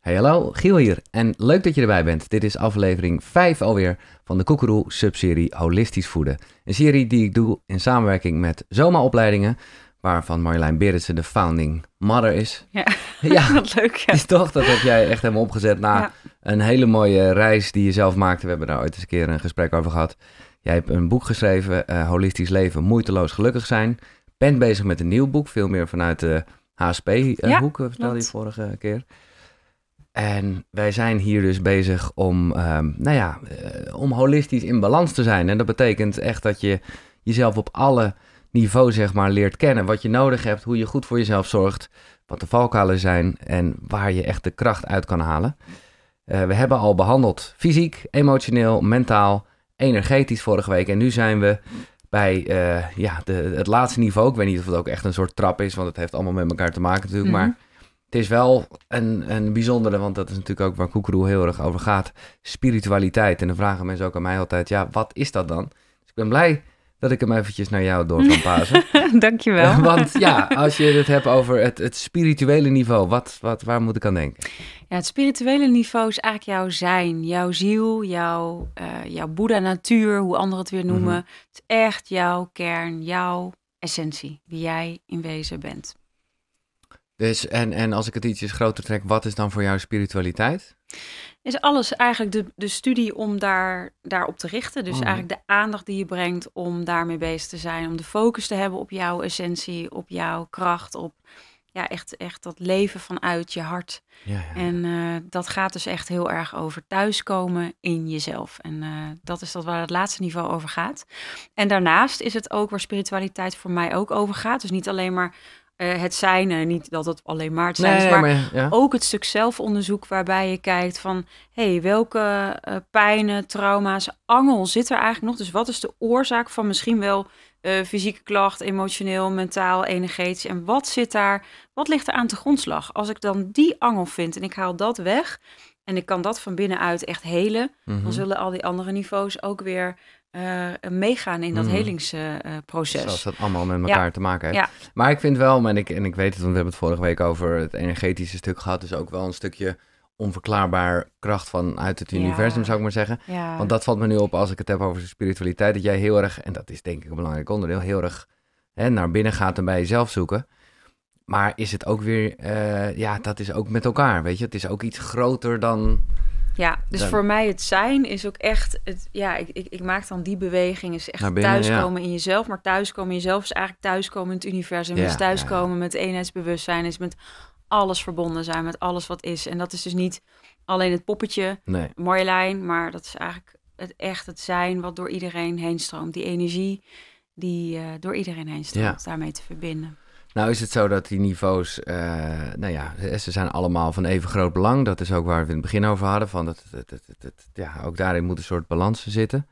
Hey hallo, Giel hier en leuk dat je erbij bent. Dit is aflevering 5 alweer van de Koekeroe subserie Holistisch Voeden. Een serie die ik doe in samenwerking met Zoma Opleidingen, waarvan Marjolein Beritsen de founding mother is. Ja, Ja, wat leuk. Ja. is toch? Dat heb jij echt helemaal opgezet na Ja. een hele mooie reis die je zelf maakte. We hebben daar ooit eens een keer een gesprek over gehad. Jij hebt een boek geschreven, eh, Holistisch Leven, Moeiteloos Gelukkig Zijn. Bent bezig met een nieuw boek, veel meer vanuit de HSP-hoek, Ja, vertelde je vorige keer. En wij zijn hier dus bezig om, ehm, nou ja, eh, om holistisch in balans te zijn. En dat betekent echt dat je jezelf op alle niveaus, zeg maar, leert kennen. Wat je nodig hebt, hoe je goed voor jezelf zorgt, wat de valkuilen zijn en waar je echt de kracht uit kan halen. Eh, we hebben al behandeld fysiek, emotioneel, mentaal, energetisch vorige week. En nu zijn we bij eh, ja, de, het laatste niveau. Ik weet niet of het ook echt een soort trap is, want het heeft allemaal met elkaar te maken natuurlijk. Mhm. Maar het is wel een, een bijzondere, want dat is natuurlijk ook waar Koekeroe heel erg over gaat. Spiritualiteit. En dan vragen mensen ook aan mij altijd, ja, wat is dat dan? Dus ik ben blij dat ik hem eventjes naar jou door kan pasen. Dankjewel. want ja, als je het hebt over het, het spirituele niveau, wat, wat, waar moet ik aan denken? Ja, het spirituele niveau is eigenlijk jouw zijn, jouw ziel, jouw, eh, jouw Boeddha-natuur, hoe anderen het weer noemen. Mhm. Het is echt jouw kern, jouw essentie, wie jij in wezen bent. Dus, en, en als ik het ietsjes groter trek, wat is dan voor jou spiritualiteit? Is alles eigenlijk de, de studie om daar, daarop te richten. Dus Mhm. eigenlijk de aandacht die je brengt om daarmee bezig te zijn. Om de focus te hebben op jouw essentie, op jouw kracht, op ja, echt, echt dat leven vanuit je hart. Ja, ja. En eh, dat gaat dus echt heel erg over thuiskomen in jezelf. En eh, dat is dat waar het laatste niveau over gaat. En daarnaast is het ook waar spiritualiteit voor mij ook over gaat. Dus niet alleen maar eh, het zijn, en niet dat het alleen maar het zijn Nee, is, maar maar ja. ook het stuk zelfonderzoek waarbij je kijkt van... hé, hey, welke eh, pijnen, trauma's, angel zit er eigenlijk nog? Dus wat is de oorzaak van misschien wel fysieke klacht, emotioneel, mentaal, energetisch? En wat zit daar, wat ligt er aan te grondslag? Als ik dan die angel vind en ik haal dat weg... en ik kan dat van binnenuit echt helen... Mhm. dan zullen al die andere niveaus ook weer eh, meegaan in dat Mhm. helingsproces. Zoals dat allemaal met elkaar te maken heeft. Ja. Maar ik vind wel, en ik, en ik weet het, want we hebben het vorige week over het energetische stuk gehad. Dus ook wel een stukje onverklaarbaar kracht vanuit het Ja. universum, zou ik maar zeggen. Want dat valt me nu op als ik het heb over spiritualiteit. Dat jij heel erg, en dat is denk ik een belangrijk onderdeel, heel erg hè, naar binnen gaat en bij jezelf zoeken. Maar is het ook weer, eh, ja, dat is ook met elkaar, weet je. Het is ook iets groter dan... Ja, dus Dan- voor mij het zijn is ook echt, het, ja, ik, ik, ik maak dan die beweging, is echt binnen, thuiskomen in jezelf. Maar thuiskomen in jezelf is eigenlijk thuiskomen in het universum. Ja, dus ja, thuiskomen met eenheidsbewustzijn is met alles verbonden zijn, met alles wat is. En dat is dus niet alleen het poppetje, Nee, Marjolein, maar dat is eigenlijk het echt het zijn wat door iedereen heen stroomt. Die energie die eh, door iedereen heen stroomt, daarmee te verbinden. Nou is het zo dat die niveaus, eh, nou ja, ze zijn allemaal van even groot belang. Dat is ook waar we in het begin over hadden. Van het, het- het- ja, ook daarin moet een soort balans zitten.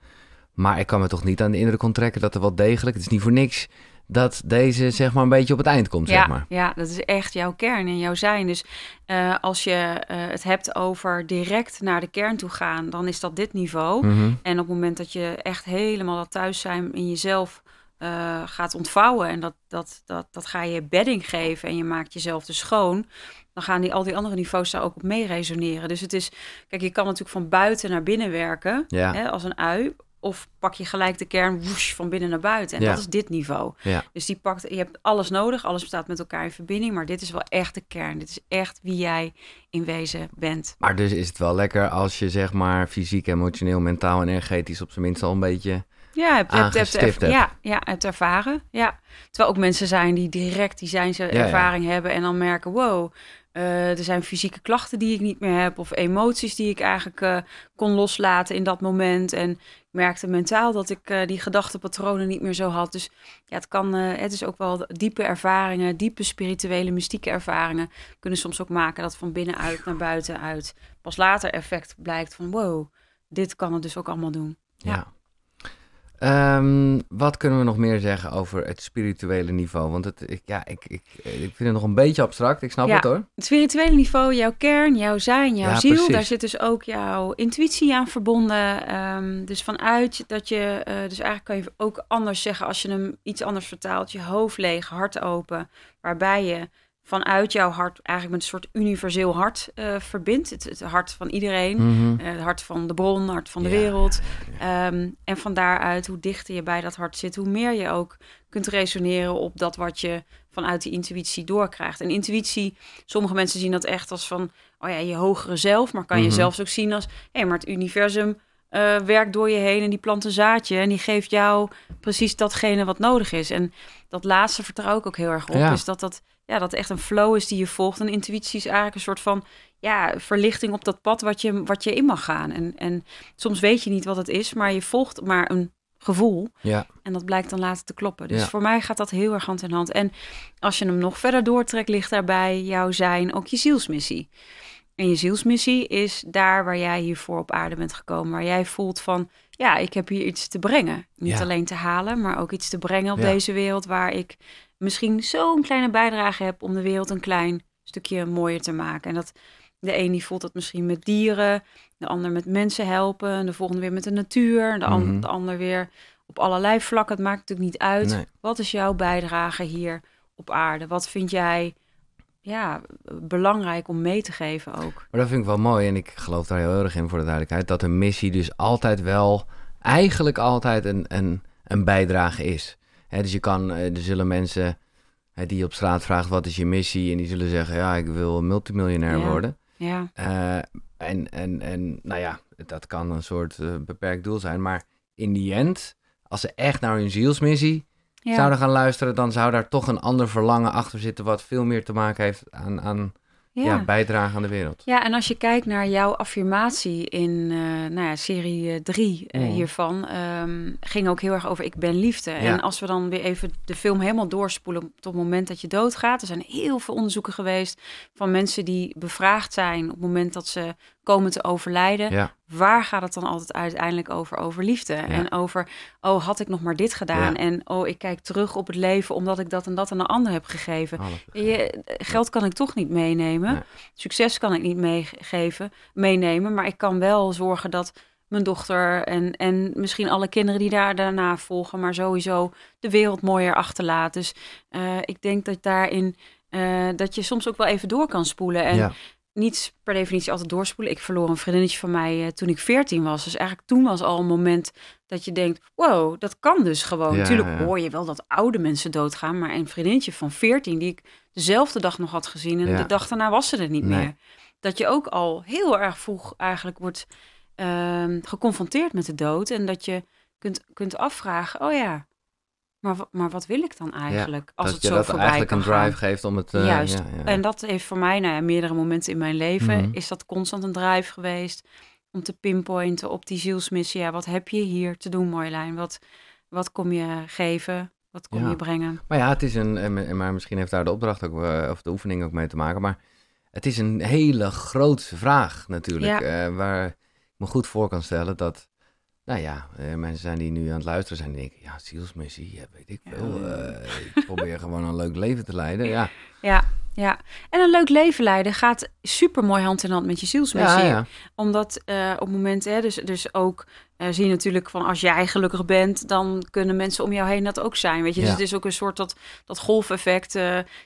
Maar ik kan me toch niet aan de indruk onttrekken dat er wel degelijk, het is niet voor niks, dat deze zeg maar een beetje op het eind komt, Ja, zeg maar. ja, dat is echt jouw kern en jouw zijn. Dus eh, als je eh, het hebt over direct naar de kern toe gaan, dan is dat dit niveau. Mhm. En op het moment dat je echt helemaal dat thuis zijn in jezelf eh, gaat ontvouwen en dat, dat, dat, dat ga je bedding geven en je maakt jezelf dus schoon, dan gaan die, al die andere niveaus daar ook op mee resoneren. Dus het is, kijk, je kan natuurlijk van buiten naar binnen werken, Ja. hè, als een ui. Of pak je gelijk de kern woesh, van binnen naar buiten. En Ja. dat is dit niveau. Ja. Dus die pakt, je hebt alles nodig, alles staat met elkaar in verbinding. Maar dit is wel echt de kern. Dit is echt wie jij in wezen bent. Maar dus is het wel lekker als je zeg maar fysiek, emotioneel, mentaal en energetisch op zijn minst al een beetje... Ja, hebt, hebt, hebt, Aangestift hebt. ja, ja, hebt ervaren. Ja. Terwijl ook mensen zijn die direct die zijn ja. ervaring hebben en dan merken, wow, eh, er zijn fysieke klachten die ik niet meer heb of emoties die ik eigenlijk eh, kon loslaten in dat moment. En ik merkte mentaal dat ik eh, die gedachtenpatronen niet meer zo had. Dus ja, het kan, het is ook wel diepe ervaringen, diepe spirituele, mystieke ervaringen kunnen soms ook maken dat van binnenuit naar buiten uit pas later effect blijkt van, wow, dit kan het dus ook allemaal doen. Ja. Ja. Ehm, wat kunnen we nog meer zeggen over het spirituele niveau? Want het, ik, ja, ik, ik, ik vind het nog een beetje abstract. Ik snap Ja. het hoor. Het spirituele niveau, jouw kern, jouw zijn, jouw Ja, ziel. precies. Daar zit dus ook jouw intuïtie aan verbonden. Ehm, dus vanuit dat je, eh, dus eigenlijk kan je ook anders zeggen als je hem iets anders vertaalt. Je hoofd leeg, hart open. Waarbij je vanuit jouw hart eigenlijk met een soort universeel hart uh, verbindt. Het, het, hart van iedereen, Mhm. eh, het hart van de bron, het hart van de Ja, wereld. ja. Ehm, en van daaruit, hoe dichter je bij dat hart zit, hoe meer je ook kunt resoneren op dat wat je vanuit die intuïtie doorkrijgt. En intuïtie, sommige mensen zien dat echt als van, oh ja, je hogere zelf, maar kan je Mhm. zelfs ook zien als, hé, maar het universum eh, werkt door je heen en die plant een zaadje en die geeft jou precies datgene wat nodig is. En dat laatste vertrouw ik ook heel erg op. Ja. Dus dat dat, ja, dat echt een flow is die je volgt. En intuïtie is eigenlijk een soort van ja, verlichting op dat pad wat je, wat je in mag gaan. En, en soms weet je niet wat het is, maar je volgt maar een gevoel. Ja. En dat blijkt dan later te kloppen. Dus Ja. voor mij gaat dat heel erg hand in hand. En als je hem nog verder doortrekt, ligt daarbij jouw zijn ook je zielsmissie. En je zielsmissie is daar waar jij hiervoor op aarde bent gekomen. Waar jij voelt van, ja, ik heb hier iets te brengen. Niet Ja. alleen te halen, maar ook iets te brengen op Ja. deze wereld. Waar ik misschien zo'n kleine bijdrage heb om de wereld een klein stukje mooier te maken. En dat de een die voelt dat misschien met dieren, de ander met mensen helpen, de volgende weer met de natuur, de, an- Mhm. de ander weer op allerlei vlakken. Het maakt natuurlijk niet uit. Nee. Wat is jouw bijdrage hier op aarde? Wat vind jij ja, belangrijk om mee te geven ook? Maar dat vind ik wel mooi en ik geloof daar heel erg in voor de duidelijkheid. Dat een missie dus altijd wel, eigenlijk altijd een, een, een bijdrage is. Dus je kan, eh, er zullen mensen hè, die je op straat vraagt wat is je missie en die zullen zeggen ja ik wil multimiljonair Ja. worden. Ja, Eh, en, en, en nou ja, dat kan een soort eh, beperkt doel zijn. Maar in die end, als ze echt naar hun zielsmissie ja. zouden gaan luisteren, dan zou daar toch een ander verlangen achter zitten wat veel meer te maken heeft aan, aan ja. ja. bijdrage aan de wereld. Ja, en als je kijkt naar jouw affirmatie in eh, nou ja, serie 3 Mhm. hiervan, ehm, ging ook heel erg over ik ben liefde. Ja. En als we dan weer even de film helemaal doorspoelen tot het moment dat je doodgaat, er zijn heel veel onderzoeken geweest van mensen die bevraagd zijn op het moment dat ze komen te overlijden. Ja, Waar gaat het dan altijd uiteindelijk over? Over liefde. En over, oh, had ik nog maar dit gedaan? Ja. En oh, ik kijk terug op het leven omdat ik dat en dat aan een ander heb gegeven. Je, geld kan ik toch niet meenemen. Nee. Succes kan ik niet meegeven, meenemen. Maar ik kan wel zorgen dat mijn dochter en, en misschien alle kinderen die daar daarna volgen, maar sowieso de wereld mooier achterlaat. Dus eh, ik denk dat daarin eh, dat je soms ook wel even door kan spoelen. En ja. Niet per definitie altijd doorspoelen. Ik verloor een vriendinnetje van mij eh, toen ik 14 was. Dus eigenlijk toen was al een moment dat je denkt: wow, dat kan dus gewoon. Ja, Natuurlijk ja. hoor je wel dat oude mensen doodgaan, maar een vriendinnetje van 14 die ik dezelfde dag nog had gezien en Ja. de dag daarna was ze er niet Nee. meer. Dat je ook al heel erg vroeg eigenlijk wordt ehm, geconfronteerd met de dood en dat je kunt, kunt afvragen: oh ja. Maar, maar wat wil ik dan eigenlijk als dat het je zo dat voorbij eigenlijk kan een drive gaan? geeft om het... eh, Juist. ja, ja. En dat heeft voor mij, nou ja, meerdere momenten in mijn leven, Mhm. is dat constant een drive geweest om te pinpointen op die zielsmissie. Ja, wat heb je hier te doen, Marjolein? Wat, wat kom je geven? Wat kom Ja. je brengen? Maar ja, het is een... en- en- Maar misschien heeft daar de opdracht ook... eh, of de oefening ook mee te maken. Maar het is een hele grote vraag natuurlijk. eh, waar ik me goed voor kan stellen dat... Nou ja, eh, mensen zijn die nu aan het luisteren zijn die denken... Ja, zielsmissie, ja, weet ik veel. eh, ik probeer gewoon een leuk leven te leiden. Ja, Ja, ja. En een leuk leven leiden gaat super mooi hand in hand met je zielsmissie. ja, ja. Omdat eh, op moment, hè, dus, dus ook zie je natuurlijk van als jij gelukkig bent, dan kunnen mensen om jou heen dat ook zijn. Weet je, dus het is ook een soort dat, dat golfeffect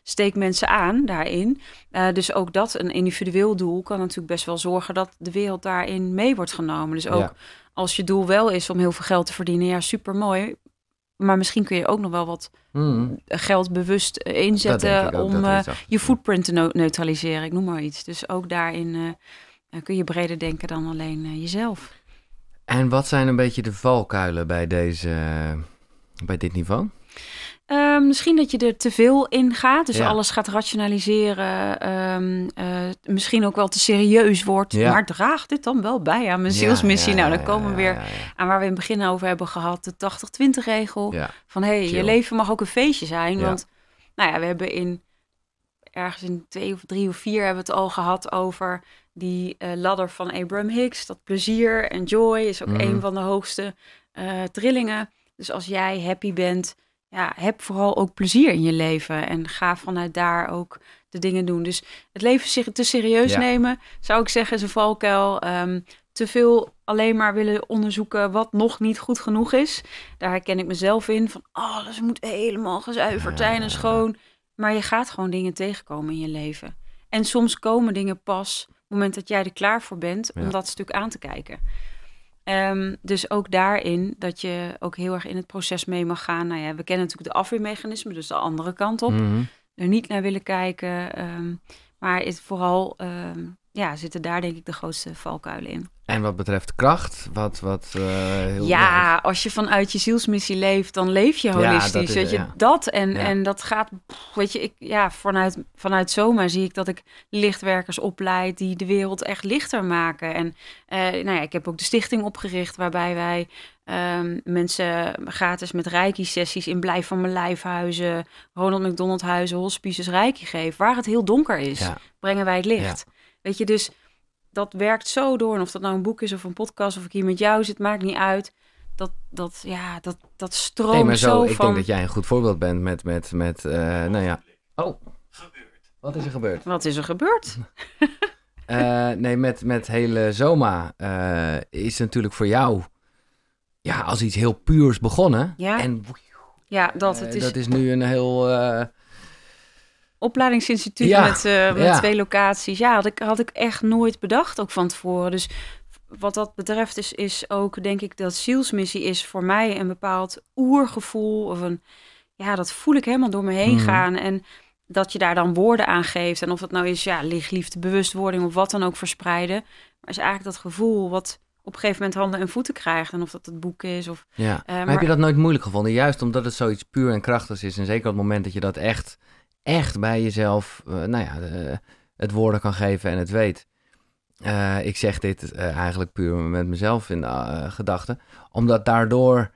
steekt mensen aan daarin. Dus ook dat, een individueel doel, kan natuurlijk best wel zorgen dat de wereld daarin mee wordt genomen. Dus ook Ja. Als je doel wel is om heel veel geld te verdienen, ja, super mooi. Maar misschien kun je ook nog wel wat Hmm, geld bewust eh, inzetten ook, om eh, je footprint te no- neutraliseren. Ik noem maar iets. Dus ook daarin eh, kun je breder denken dan alleen jezelf. En wat zijn een beetje de valkuilen bij deze... bij dit niveau? Eh, misschien dat je er te veel in gaat. Dus Ja. alles gaat rationaliseren. ehm, eh, misschien ook wel te serieus wordt. Ja. Maar draagt dit dan wel bij aan mijn zielsmissie? ja, nou, dan komen we weer aan waar we in het begin over hebben gehad. De 80-20 regel. Van hé, hey, je leven mag ook een feestje zijn. Want nou ja, we hebben in ergens in twee of drie of vier hebben we het al gehad over die eh, ladder van Abraham Hicks. Dat plezier en joy is ook Mhm. een van de hoogste eh, trillingen. Dus als jij happy bent, ja, heb vooral ook plezier in je leven. En ga vanuit daar ook de dingen doen. Dus het leven zich te serieus Ja. nemen, zou ik zeggen, is een valkuil. Ehm, te veel alleen maar willen onderzoeken wat nog niet goed genoeg is. Daar herken ik mezelf in. Van alles moet helemaal gezuiverd zijn en schoon. Maar je gaat gewoon dingen tegenkomen in je leven. En soms komen dingen pas op het moment dat jij er klaar voor bent om dat stuk aan te kijken. Ehm, dus ook daarin dat je ook heel erg in het proces mee mag gaan. Nou ja, we kennen natuurlijk de afweermechanismen, dus de andere kant op. Mhm. Er niet naar willen kijken. ehm, maar het vooral ehm, ja, zitten daar denk ik de grootste valkuilen in. En wat betreft kracht, wat, wat eh, heel Ja, als je vanuit je zielsmissie leeft, dan leef je Ja, holistisch. dat is weet je, ja. dat en, Ja. en dat gaat, weet je, ik, ja, vanuit, vanuit Soma zie ik dat ik lichtwerkers opleid die de wereld echt lichter maken. En eh, nou ja, ik heb ook de stichting opgericht waarbij wij ehm, mensen gratis met reiki-sessies in Blijf van mijn lijfhuizen, Ronald McDonald huizen, hospices reiki geven. Waar het heel donker is, Ja. brengen wij het licht. Weet je, dus dat werkt zo door. En of dat nou een boek is of een podcast of ik hier met jou zit, maakt niet uit. Dat, dat, ja, dat, dat stroomt Nee, maar zo, zo ik van... denk dat jij een goed voorbeeld bent met, met, met eh, nou ja. Oh, wat is er gebeurd? Wat is er gebeurd? Eh, nee, met, met hele Zoma eh, is natuurlijk voor jou ja, als iets heel puurs begonnen. Ja. En Ja, dat. Het is dat is nu een heel... eh, opleidingsinstituut Ja, met, eh, met ja. twee locaties. Ja, had ik, had ik echt nooit bedacht ook van tevoren. Dus wat dat betreft is, is ook, denk ik, dat zielsmissie is voor mij een bepaald oergevoel. Of een, ja, dat voel ik helemaal door me heen Mhm. gaan. En dat je daar dan woorden aan geeft. En of dat nou is, ja, lichtliefde, bewustwording of wat dan ook verspreiden. Maar is eigenlijk dat gevoel wat op een gegeven moment handen en voeten krijgt. En of dat het boek is of... ja. maar, maar- heb je dat nooit moeilijk gevonden? Juist omdat het zoiets puur en krachtigs is. En zeker op het moment dat je dat echt, echt bij jezelf, eh, nou ja, de- het woorden kan geven en het weet. Eh, ik zeg dit eh, eigenlijk puur met mezelf in de eh, gedachten. Omdat daardoor,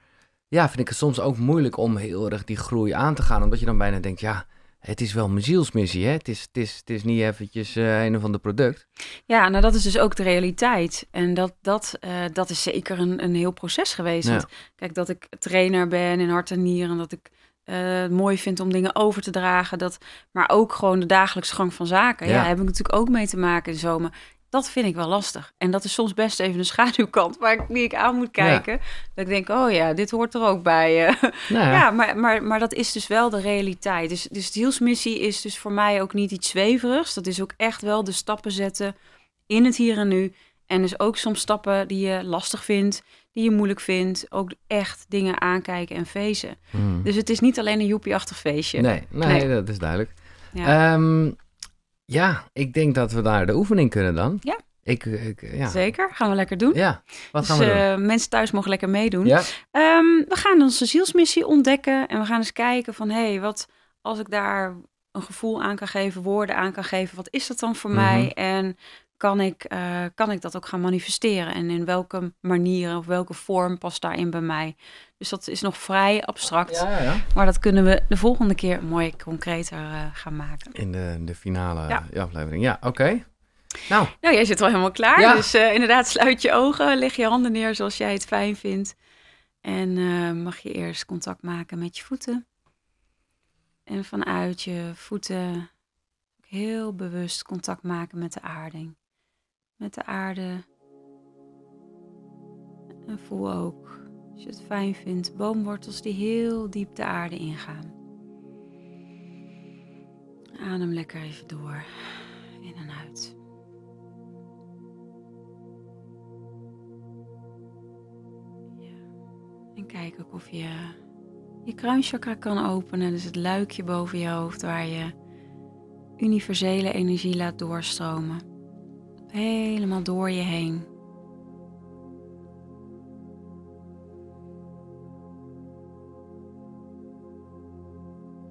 ja, vind ik het soms ook moeilijk om heel erg die groei aan te gaan. Omdat je dan bijna denkt, ja, het is wel mijn zielsmissie, hè. Het is, het is, het is niet eventjes eh, een of ander product. Ja, nou dat is dus ook de realiteit. En dat, dat, eh, dat is zeker een, een heel proces geweest. Ja. Want kijk, dat ik trainer ben in hart en nieren. Dat ik eh, het mooi vind om dingen over te dragen. Dat, maar ook gewoon de dagelijkse gang van zaken. Ja, Ja. daar heb ik natuurlijk ook mee te maken in de zomer. Dat vind ik wel lastig. En dat is soms best even een schaduwkant waar ik, die ik aan moet kijken. Dat ik denk, oh ja, dit hoort er ook bij. eh. Nou ja, maar, maar, maar dat is dus wel de realiteit. Dus, dus de zielsmissie is dus voor mij ook niet iets zweverigs. Dat is ook echt wel de stappen zetten in het hier en nu. En dus ook soms stappen die je lastig vindt, die je moeilijk vindt. Ook echt dingen aankijken en feesten. Hmm. Dus het is niet alleen een joepie-achtig feestje. Nee, nee, Nee. dat is duidelijk. Ja, Ehm, ja, ik denk dat we naar de oefening kunnen dan. Ja. Ik, ik, ja. Zeker, gaan we lekker doen. Ja, wat dus gaan we doen? eh, mensen thuis mogen lekker meedoen. Ja, Ehm, we gaan onze zielsmissie ontdekken en we gaan eens kijken van hé, hey, wat als ik daar een gevoel aan kan geven, woorden aan kan geven, wat is dat dan voor Mhm. mij? En kan ik, eh, kan ik dat ook gaan manifesteren? En in welke manier of welke vorm past daarin bij mij? Dus dat is nog vrij abstract, ja, ja, ja. maar dat kunnen we de volgende keer mooi concreter eh, gaan maken. In de, de finale Ja. aflevering. Ja, oké. Nou, Nou, jij zit wel helemaal klaar. Dus eh, inderdaad, sluit je ogen, leg je handen neer zoals jij het fijn vindt. En mag je eerst contact maken met je voeten. En vanuit je voeten heel bewust contact maken met de aarding. Met de aarde. En voel ook, als je het fijn vindt, boomwortels die heel diep de aarde ingaan. Adem lekker even door. In en uit. En kijk ook of je je kruinchakra kan openen. Dus het luikje boven je hoofd waar je universele energie laat doorstromen. Helemaal door je heen.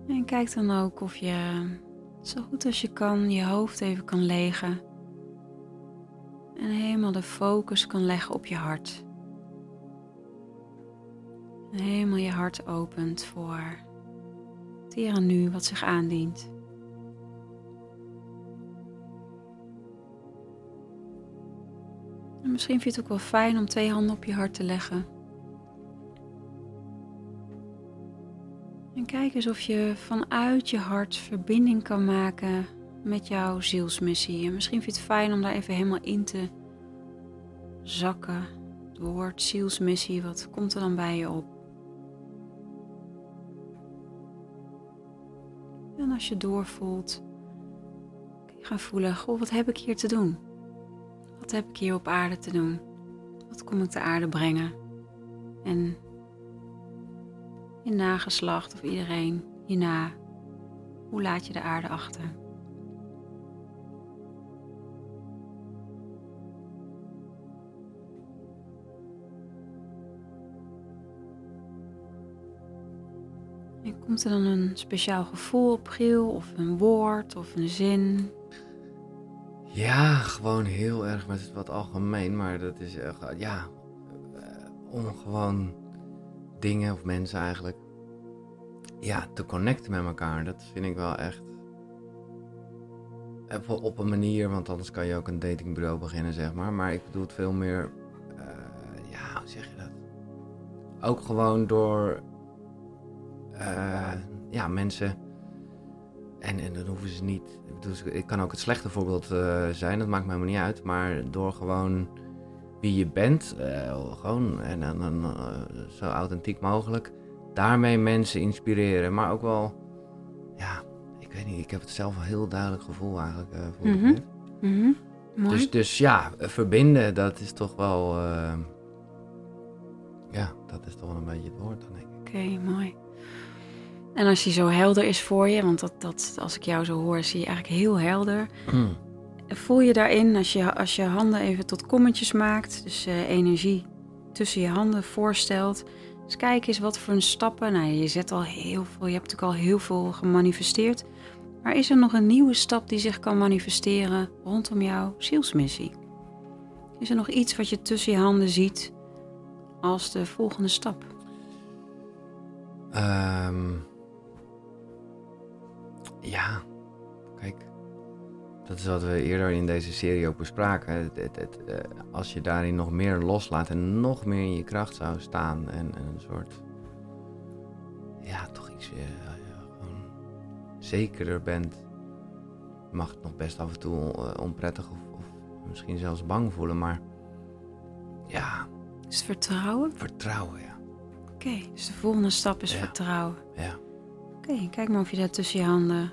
En kijk dan ook of je zo goed als je kan je hoofd even kan legen. En helemaal de focus kan leggen op je hart. Helemaal je hart opent voor het hier nu wat zich aandient. Misschien vind je het ook wel fijn om twee handen op je hart te leggen. En kijk eens of je vanuit je hart verbinding kan maken met jouw zielsmissie. En misschien vind je het fijn om daar even helemaal in te zakken. Het zielsmissie, wat komt er dan bij je op? En als je doorvoelt, gaan voelen, goh, wat heb ik hier te doen? Wat heb ik hier op aarde te doen? Wat kom ik de aarde brengen? En je nageslacht of iedereen hierna, hoe laat je de aarde achter? En komt er dan een speciaal gevoel op Giel, of een woord, of een zin? Ja, gewoon heel erg, is wat algemeen, maar dat is, uh, ja, uh, om gewoon dingen of mensen eigenlijk, ja, te connecten met elkaar. Dat vind ik wel echt, op, op een manier, want anders kan je ook een datingbureau beginnen, zeg maar. Maar ik bedoel het veel meer, uh, ja, hoe zeg je dat? Ook gewoon door ja, mensen. En, en dan hoeven ze niet. Dus ik kan ook het slechte voorbeeld uh, zijn, dat maakt me helemaal niet uit. Maar door gewoon wie je bent, uh, gewoon en dan zo authentiek mogelijk, daarmee mensen inspireren. Maar ook wel, ja, ik weet niet, ik heb het zelf een heel duidelijk gevoel eigenlijk voor mm -hmm. mm -hmm. Dus, dus ja, verbinden, dat is toch wel. ja, dat is toch wel een beetje het woord, dan denk ik. Oké, okay, mooi. En als hij zo helder is voor je, want dat, dat, als ik jou zo hoor, zie je eigenlijk heel helder. Mm. Voel je daarin, als je, als je handen even tot kommetjes maakt, dus uh, energie tussen je handen voorstelt. Dus kijk eens wat voor een stappen. Nou, je zet al heel veel, je hebt natuurlijk al heel veel gemanifesteerd. Maar is er nog een nieuwe stap die zich kan manifesteren rondom jouw zielsmissie? Is er nog iets wat je tussen je handen ziet als de volgende stap? Um, ja, kijk, dat is wat we eerder in deze serie ook bespraken. Het, het, het, uh, als je daarin nog meer loslaat en nog meer in je kracht zou staan en, en een soort, ja, toch iets uh, ja, gewoon zekerder bent. Mag het nog best af en toe uh, onprettig of, of, misschien zelfs bang voelen, maar ja. Is het vertrouwen? Vertrouwen, ja. Oké, okay, dus de volgende stap is ja. vertrouwen. Ja. Oké, kijk maar of je dat tussen je handen,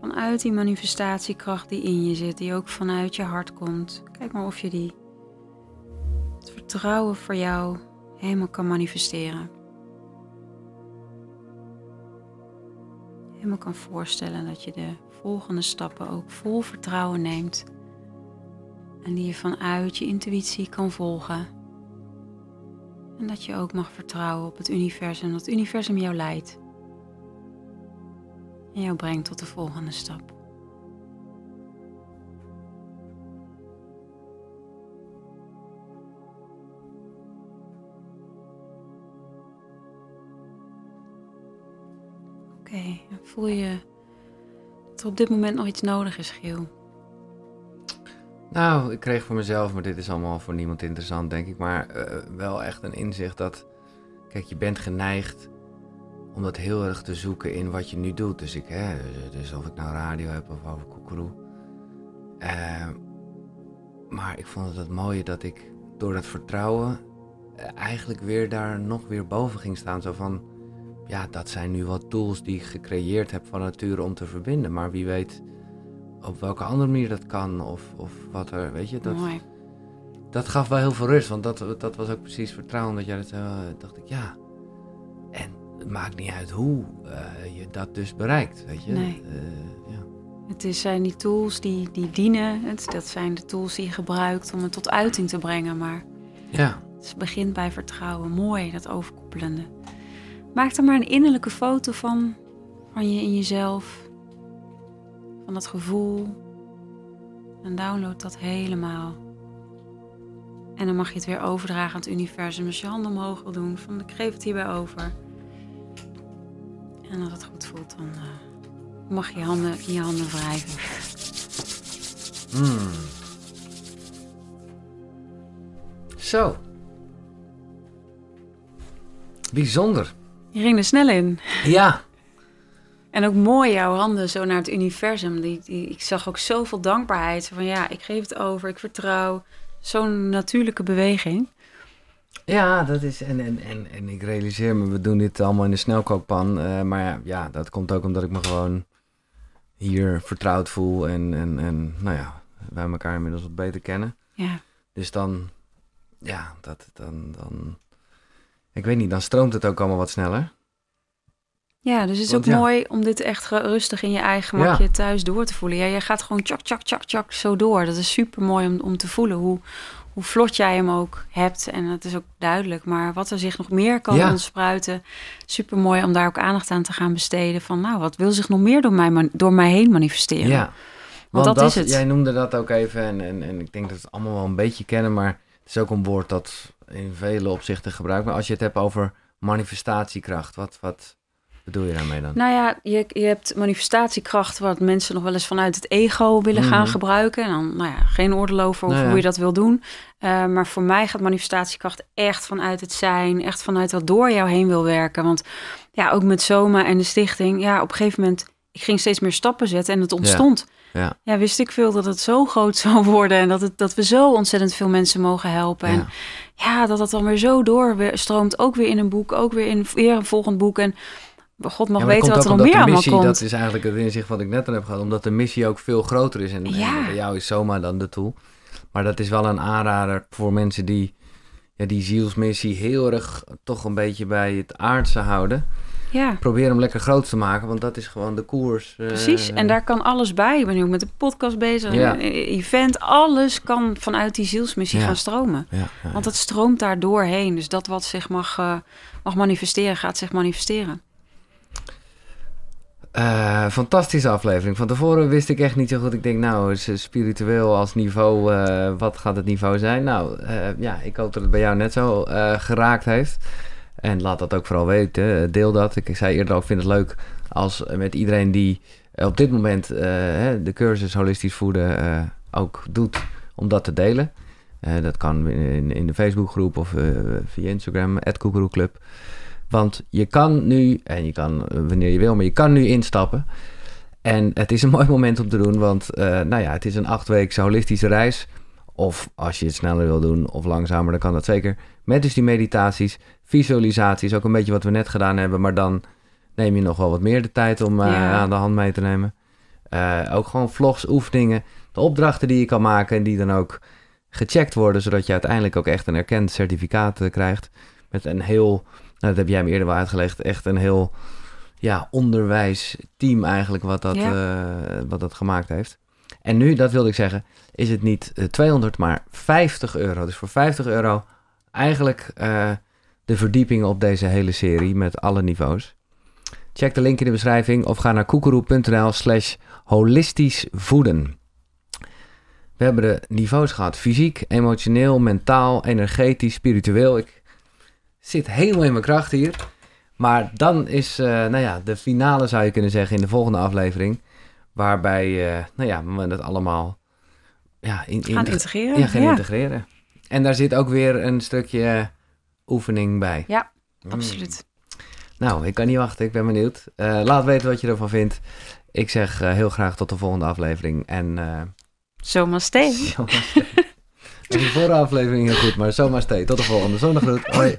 vanuit die manifestatiekracht die in je zit, die ook vanuit je hart komt, kijk maar of je die, het vertrouwen voor jou helemaal kan manifesteren. Helemaal kan voorstellen dat je de volgende stappen ook vol vertrouwen neemt en die je vanuit je intuïtie kan volgen. En dat je ook mag vertrouwen op het universum, dat het universum jou leidt en jou brengt tot de volgende stap. Oké, voel je dat er op dit moment nog iets nodig is, Giel? Nou, ik kreeg voor mezelf, maar dit is allemaal voor niemand interessant, denk ik, maar uh, wel echt een inzicht dat, kijk, je bent geneigd om dat heel erg te zoeken in wat je nu doet. Dus, ik, hè, dus of ik nou radio heb of over koekeroe. Uh, maar ik vond het het mooie dat ik door dat vertrouwen eigenlijk weer daar nog weer boven ging staan. Zo van, ja, dat zijn nu wat tools die ik gecreëerd heb van nature om te verbinden. Maar wie weet op welke andere manier dat kan of, of wat er, weet je. Dat, Mooi. dat gaf wel heel veel rust, want dat, dat was ook precies vertrouwen. Dat jij dat uh, dacht ik, ja. Het maakt niet uit hoe uh, je dat dus bereikt, weet je. Nee. Uh, ja. Het is, zijn die tools die, die dienen. Het, dat zijn de tools die je gebruikt om het tot uiting te brengen. Maar ja. het begint bij vertrouwen. Mooi, dat overkoepelende. Maak er maar een innerlijke foto van. Van je in jezelf. Van dat gevoel. En download dat helemaal. En dan mag je het weer overdragen aan het universum. Als je handen omhoog wil doen. Van ik geef het hierbij over. En als het goed voelt, dan uh, mag je handen, je handen wrijven. Mm. Zo. Bijzonder. Je ging er snel in. Ja. En ook mooi jouw handen zo naar het universum. Die, die, ik zag ook zoveel dankbaarheid. Van ja, ik geef het over, ik vertrouw. Zo'n natuurlijke beweging. Ja, dat is. En, en, en, en ik realiseer me, we doen dit allemaal in de snelkookpan. eh, maar ja, dat komt ook omdat ik me gewoon hier vertrouwd voel. En, en, en nou ja, wij elkaar inmiddels wat beter kennen. Ja. Dus dan, ja, dat dan, dan. Ik weet niet, dan stroomt het ook allemaal wat sneller. Ja, dus het is Want ook ja. mooi om dit echt rustig in je eigen gemakje thuis door te voelen. Ja, jij gaat gewoon tjak, tjak, tjak, tjak zo door. Dat is super mooi om, om te voelen hoe, hoe vlot jij hem ook hebt. En het is ook duidelijk. Maar wat er zich nog meer kan Ja. ontspruiten. Super mooi om daar ook aandacht aan te gaan besteden. Van nou, wat wil zich nog meer door mij, door mij heen manifesteren? Ja, want, dat dat, is het. Jij noemde dat ook even en, en, en ik denk dat we het allemaal wel een beetje kennen, maar het is ook een woord dat in vele opzichten gebruikt. Maar als je het hebt over manifestatiekracht, wat, wat bedoel je daarmee dan? Nou ja, je, je hebt manifestatiekracht wat mensen nog wel eens vanuit het ego willen gaan Mhm. gebruiken. En dan, nou ja, geen oordeel over Nou ja. hoe je dat wil doen. Eh, maar voor mij gaat manifestatiekracht echt vanuit het zijn, echt vanuit wat door jou heen wil werken. Want ja, ook met Soma en de stichting, ja, op een gegeven moment, ik ging steeds meer stappen zetten en het ontstond. Ja. Ja, wist ik veel dat het zo groot zou worden en dat, het, dat we zo ontzettend veel mensen mogen helpen. En Ja. ja, dat het dan weer zo doorstroomt, ook weer in een boek, ook weer in weer een volgend boek. En God mag Ja, weten wat er nog meer allemaal missie, komt. Dat is eigenlijk het inzicht wat ik net aan heb gehad. Omdat de missie ook veel groter is. En, bij jou is Soma dan de tool. Maar dat is wel een aanrader voor mensen die ja, die zielsmissie heel erg toch een beetje bij het aardse houden. Ja, Probeer hem lekker groot te maken, want dat is gewoon de koers. eh, precies. En daar kan alles bij. Ik ben nu ook met de podcast bezig, Ja. een event. Alles kan vanuit die zielsmissie Ja. gaan stromen. Want het stroomt daar doorheen. Dus dat wat zich mag, eh, mag manifesteren, gaat zich manifesteren. Eh, fantastische aflevering. Van tevoren wist ik echt niet zo goed. Ik denk, nou, eh, spiritueel als niveau, eh, wat gaat het niveau zijn? Nou, ja, ik hoop dat het bij jou net zo geraakt heeft. En laat dat ook vooral weten. Deel dat. Ik zei eerder ook, ik vind het leuk als met iedereen die op dit moment de cursus holistisch voeden ook doet, om dat te delen. Dat kan in, in de Facebookgroep of via Instagram, @koekeroeclub. Want je kan nu, en je kan eh, wanneer je wil, maar je kan nu instappen. En het is een mooi moment om te doen, want eh, nou ja, het is een achtweekse holistische reis. Of als je het sneller wil doen of langzamer, dan kan dat zeker. Met dus die meditaties, visualisaties, ook een beetje wat we net gedaan hebben. Maar dan neem je nog wel wat meer de tijd om eh, Ja. aan de hand mee te nemen. Ook gewoon vlogs, oefeningen, de opdrachten die je kan maken en die dan ook gecheckt worden, zodat je uiteindelijk ook echt een erkend certificaat krijgt. Met een heel, dat heb jij me eerder wel uitgelegd, echt een heel ja, onderwijsteam eigenlijk wat dat, eh, wat dat gemaakt heeft. En nu, dat wilde ik zeggen, is het niet eh, 200, maar 50 euro. Dus voor 50 euro eigenlijk eh, de verdieping op deze hele serie met alle niveaus. Check de link in de beschrijving of ga naar koekeroe.nl slash holistisch voeden. We hebben de niveaus gehad. Fysiek, emotioneel, mentaal, energetisch, spiritueel. Ik zit helemaal in mijn kracht hier. Maar dan is, eh, nou ja, de finale zou je kunnen zeggen in de volgende aflevering. Waarbij, eh, nou ja, we het allemaal ja, in, in, Gaan integreren. ja, gaan ja, integreren. En daar zit ook weer een stukje oefening bij. Ja, Mm. absoluut. Nou, ik kan niet wachten. Ik ben benieuwd. Eh, laat weten wat je ervan vindt. Ik zeg heel graag tot de volgende aflevering. En Zomaar steen. zomaar stay. De vorige aflevering heel goed, maar zomaar stay. Tot de volgende. Zonnegroet. Hoi.